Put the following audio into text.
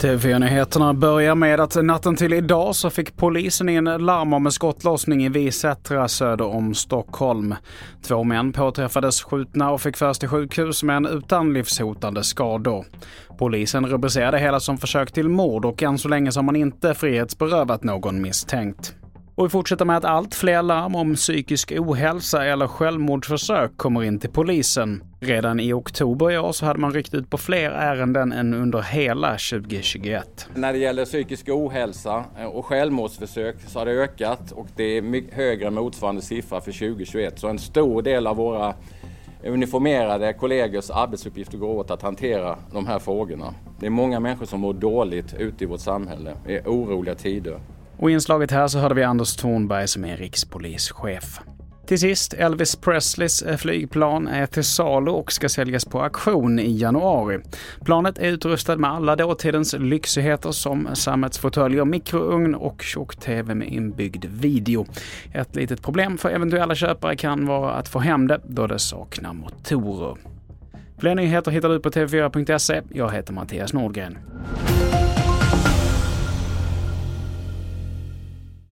TV4-nyheterna börjar med att natten till idag så fick polisen in larm om en skottlossning i Visättra söder om Stockholm. Två män påträffades skjutna och fick föras till sjukhus men utan livshotande skador. Polisen rubricerade hela som försök till mord och än så länge så har man inte frihetsberövat någon misstänkt. Och vi fortsätter med att allt fler larm om psykisk ohälsa eller självmordsförsök kommer in till polisen. Redan i oktober i år så hade man ryckt ut på fler ärenden än under hela 2021. När det gäller psykisk ohälsa och självmordsförsök så har det ökat och det är högre motsvarande siffra för 2021. Så en stor del av våra uniformerade kollegors arbetsuppgifter går åt att hantera de här frågorna. Det är många människor som mår dåligt ute i vårt samhälle. i oroliga tider. Och i inslaget här så hörde vi Anders Thornberg som är rikspolischef. Till sist, Elvis Presleys eh, flygplan är till salu och ska säljas på auktion i januari. Planet är utrustat med alla dåtidens lyxigheter som sammetsfåtöljer, mikrougn och tjock-tv med inbyggd video. Ett litet problem för eventuella köpare kan vara att få hem det då det saknar motorer. Fler nyheter hittar du på tv4.se. Jag heter Mattias Nordgren.